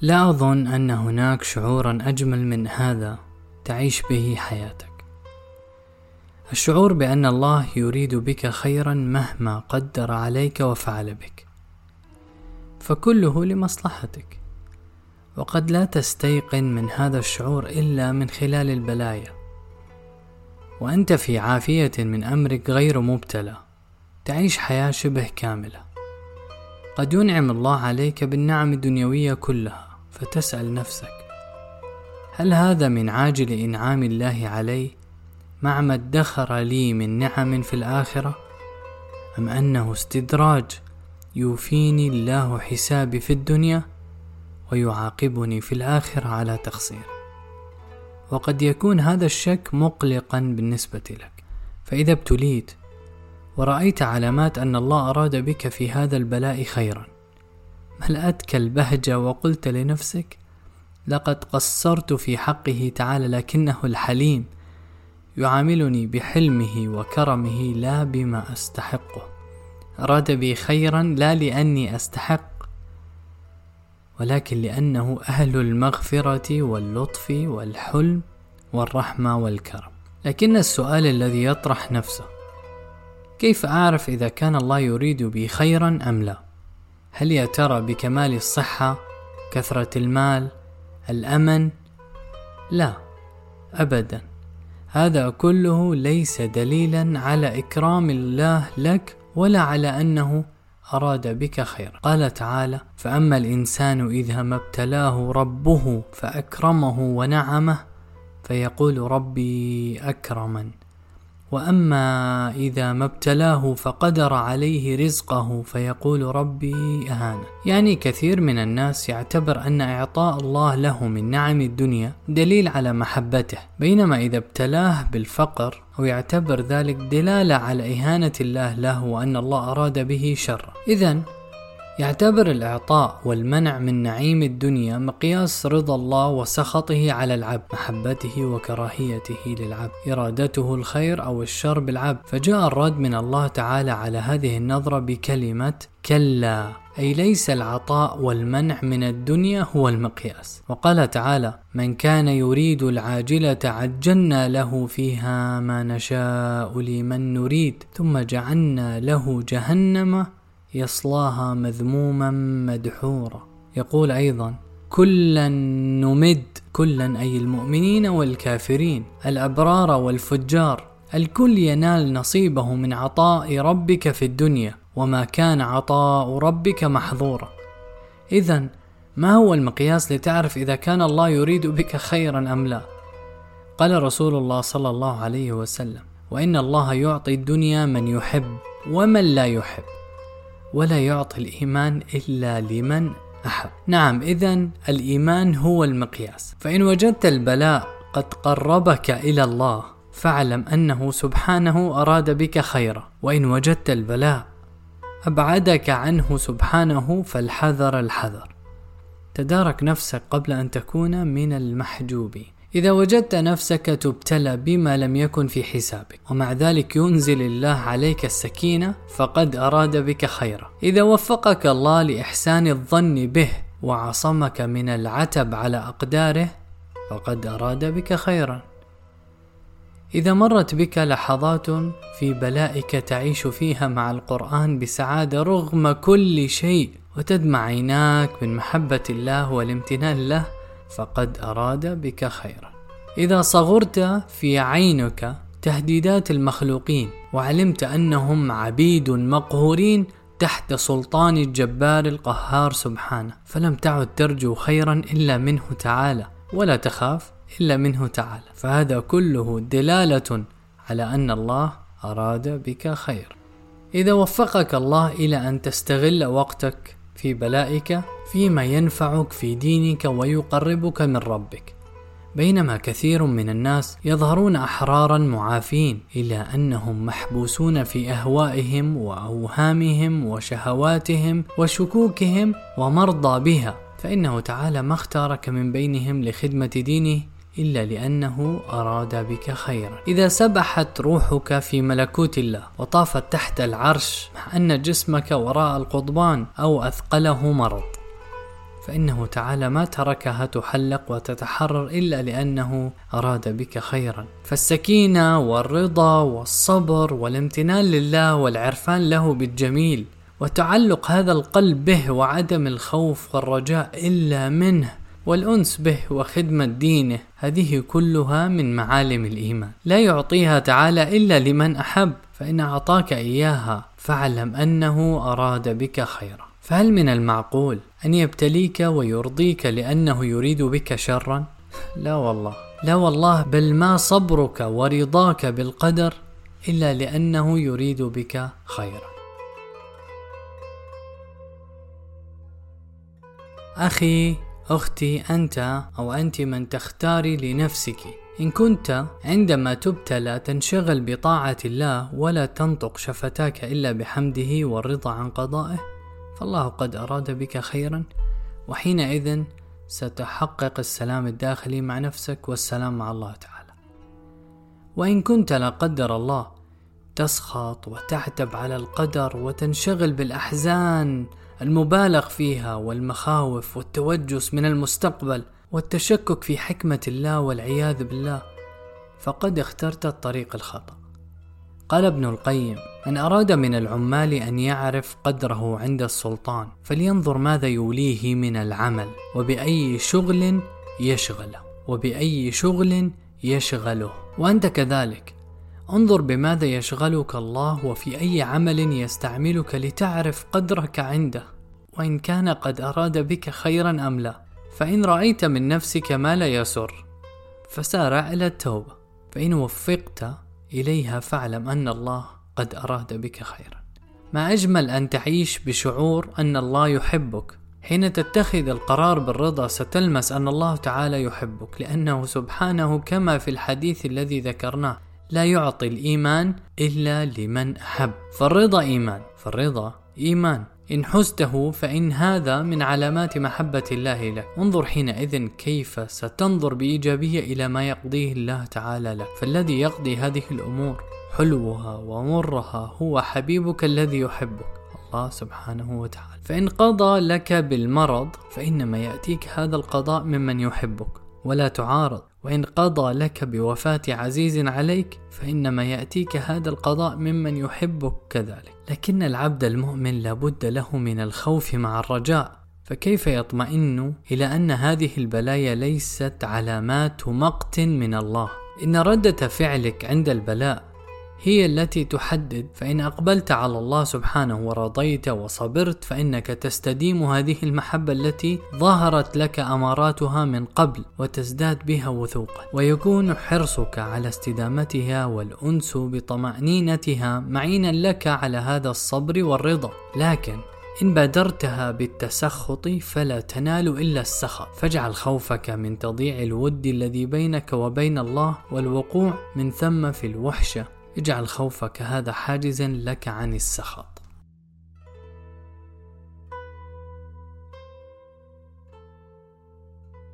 لا أظن أن هناك شعورا أجمل من هذا تعيش به حياتك. الشعور بأن الله يريد بك خيرا مهما قدر عليك وفعل بك. فكله لمصلحتك. وقد لا تستيقن من هذا الشعور إلا من خلال البلايا. وأنت في عافية من أمرك غير مبتلى. تعيش حياة شبه كاملة. قد ينعم الله عليك بالنعم الدنيوية كلها. فتسأل نفسك هل هذا من عاجل إنعام الله علي؟ مع ما ادخر لي من نعم في الآخرة؟ أم أنه استدراج يوفيني الله حسابي في الدنيا ويعاقبني في الآخرة على تقصير؟ وقد يكون هذا الشك مقلقا بالنسبة لك. فإذا ابتليت ورأيت علامات أن الله أراد بك في هذا البلاء خيرا ملأتك البهجة وقلت لنفسك؟ لقد قصرت في حقه تعالى لكنه الحليم يعاملني بحلمه وكرمه لا بما أستحقه. أراد بي خيرا لا لأني أستحق ولكن لأنه أهل المغفرة واللطف والحلم والرحمة والكرم. لكن السؤال الذي يطرح نفسه كيف أعرف إذا كان الله يريد بي خيرا أم لا؟ هل يا ترى بكمال الصحة كثرة المال الأمن؟ لا أبدا. هذا كله ليس دليلا على إكرام الله لك ولا على أنه أراد بك خيرا. قال تعالى فأما الإنسان إذا ما ابتلاه ربه فأكرمه ونعمه فيقول ربي أكرمن. وأما إذا ما ابتلاه فقدر عليه رزقه فيقول ربي أهانه. يعني كثير من الناس يعتبر أن إعطاء الله له من نعم الدنيا دليل على محبته بينما إذا ابتلاه بالفقر أو يعتبر ذلك دلالة على إهانة الله له وأن الله أراد به شرا اذا يعتبر الإعطاء والمنع من نعيم الدنيا مقياس رضا الله وسخطه على العبد محبته وكراهيته للعبد إرادته الخير أو الشر بالعبد. فجاء الرد من الله تعالى على هذه النظرة بكلمة كلا أي ليس العطاء والمنع من الدنيا هو المقياس. وقال تعالى من كان يريد العاجلة عجلنا له فيها ما نشاء لمن نريد ثم جعلنا له جهنم يصلاها مذموما مدحورا. يقول أيضا كلا نمد كلا أي المؤمنين والكافرين الأبرار والفجار الكل ينال نصيبه من عطاء ربك في الدنيا وما كان عطاء ربك محظورا. إذا ما هو المقياس لتعرف إذا كان الله يريد بك خيرا أم لا؟ قال رسول الله صلى الله عليه وسلم وإن الله يعطي الدنيا من يحب ومن لا يحب. ولا يعطي الإيمان إلا لمن أحب. نعم إذا الإيمان هو المقياس. فإن وجدت البلاء قد قربك إلى الله فاعلم أنه سبحانه أراد بك خيرا. وإن وجدت البلاء أبعدك عنه سبحانه فالحذر الحذر. تدارك نفسك قبل أن تكون من المحجوبين. إذا وجدت نفسك تبتلى بما لم يكن في حسابك ومع ذلك ينزل الله عليك السكينة فقد أراد بك خيرا. إذا وفقك الله لإحسان الظن به وعصمك من العتب على أقداره فقد أراد بك خيرا. إذا مرت بك لحظات في بلائك تعيش فيها مع القرآن بسعادة رغم كل شيء وتدمع عيناك من محبة الله والامتنان له فقد أراد بك خيرا. إذا صغرت في عينك تهديدات المخلوقين وعلمت أنهم عبيد مقهورين تحت سلطان الجبار القهار سبحانه فلم تعد ترجو خيرا إلا منه تعالى ولا تخاف إلا منه تعالى. فهذا كله دلالة على أن الله أراد بك خير. إذا وفقك الله إلى أن تستغل وقتك في بلائك فيما ينفعك في دينك ويقربك من ربك. بينما كثير من الناس يظهرون أحرارا معافين الا أنهم محبوسون في أهوائهم وأوهامهم وشهواتهم وشكوكهم ومرضى بها. فإنه تعالى ما اختارك من بينهم لخدمة دينه إلا لأنه أراد بك خيرا. إذا سبحت روحك في ملكوت الله وطافت تحت العرش مع أن جسمك وراء القضبان أو أثقله مرض. فإنه تعالى ما تركها تحلق وتتحرر إلا لأنه أراد بك خيرا. فالسكينة والرضا والصبر والامتنان لله والعرفان له بالجميل وتعلق هذا القلب به وعدم الخوف والرجاء إلا منه. والأنس به وخدمة دينه هذه كلها من معالم الإيمان. لا يعطيها تعالى إلا لمن أحب فإن أعطاك إياها فاعلم أنه أراد بك خيرا. فهل من المعقول أن يبتليك ويرضيك لأنه يريد بك شرا؟ لا والله. لا والله بل ما صبرك ورضاك بالقدر إلا لأنه يريد بك خيرا. أخي أختي أنت أو أنت من تختاري لنفسك. إن كنت عندما تبتلى تنشغل بطاعة الله ولا تنطق شفتاك إلا بحمده والرضا عن قضائه فالله قد أراد بك خيرا. وحينئذ ستحقق السلام الداخلي مع نفسك والسلام مع الله تعالى. وإن كنت لا قدر الله تسخط وتعتب على القدر وتنشغل بالأحزان المبالغ فيها والمخاوف والتوجس من المستقبل والتشكك في حكمة الله والعياذ بالله. فقد اخترت الطريق الخطأ. قال ابن القيم من أراد من العمال أن يعرف قدره عند السلطان فلينظر ماذا يوليه من العمل وبأي شغل يشغله وبأي شغل يشغله. وأنت كذلك. انظر بماذا يشغلك الله وفي أي عمل يستعملك لتعرف قدرك عنده وإن كان قد أراد بك خيرا أم لا. فإن رأيت من نفسك ما لا يسر فسارع إلى التوبة. فإن وفقت إليها فاعلم أن الله قد أراد بك خيرا. ما أجمل أن تعيش بشعور أن الله يحبك. حين تتخذ القرار بالرضا ستلمس أن الله تعالى يحبك لأنه سبحانه كما في الحديث الذي ذكرناه. لا يعطي الإيمان إلا لمن أحب. فالرضا إيمان فالرضا إيمان. إن حزته فإن هذا من علامات محبة الله لك انظر حينئذ كيف ستنظر بإيجابية إلى ما يقضيه الله تعالى لك فالذي يقضي هذه الأمور حلوها ومرها هو حبيبك الذي يحبك الله سبحانه وتعالى. فإن قضى لك بالمرض فإنما يأتيك هذا القضاء ممن يحبك. ولا تعارض وإن قضى لك بوفاة عزيز عليك فإنما يأتيك هذا القضاء ممن يحبك كذلك. لكن العبد المؤمن لابد له من الخوف مع الرجاء فكيف يطمئن إلى أن هذه البلايا ليست علامات مقت من الله؟ إن ردة فعلك عند البلاء هي التي تحدد فإن أقبلت على الله سبحانه ورضيت وصبرت فإنك تستديم هذه المحبة التي ظهرت لك أماراتها من قبل وتزداد بها وثوقا. ويكون حرصك على استدامتها والأنس بطمأنينتها معينا لك على هذا الصبر والرضا. لكن إن بادرتها بالتسخط فلا تنال إلا السخط. فاجعل خوفك من تضييع الود الذي بينك وبين الله والوقوع من ثم في الوحشة. اجعل خوفك هذا حاجزا لك عن السخط.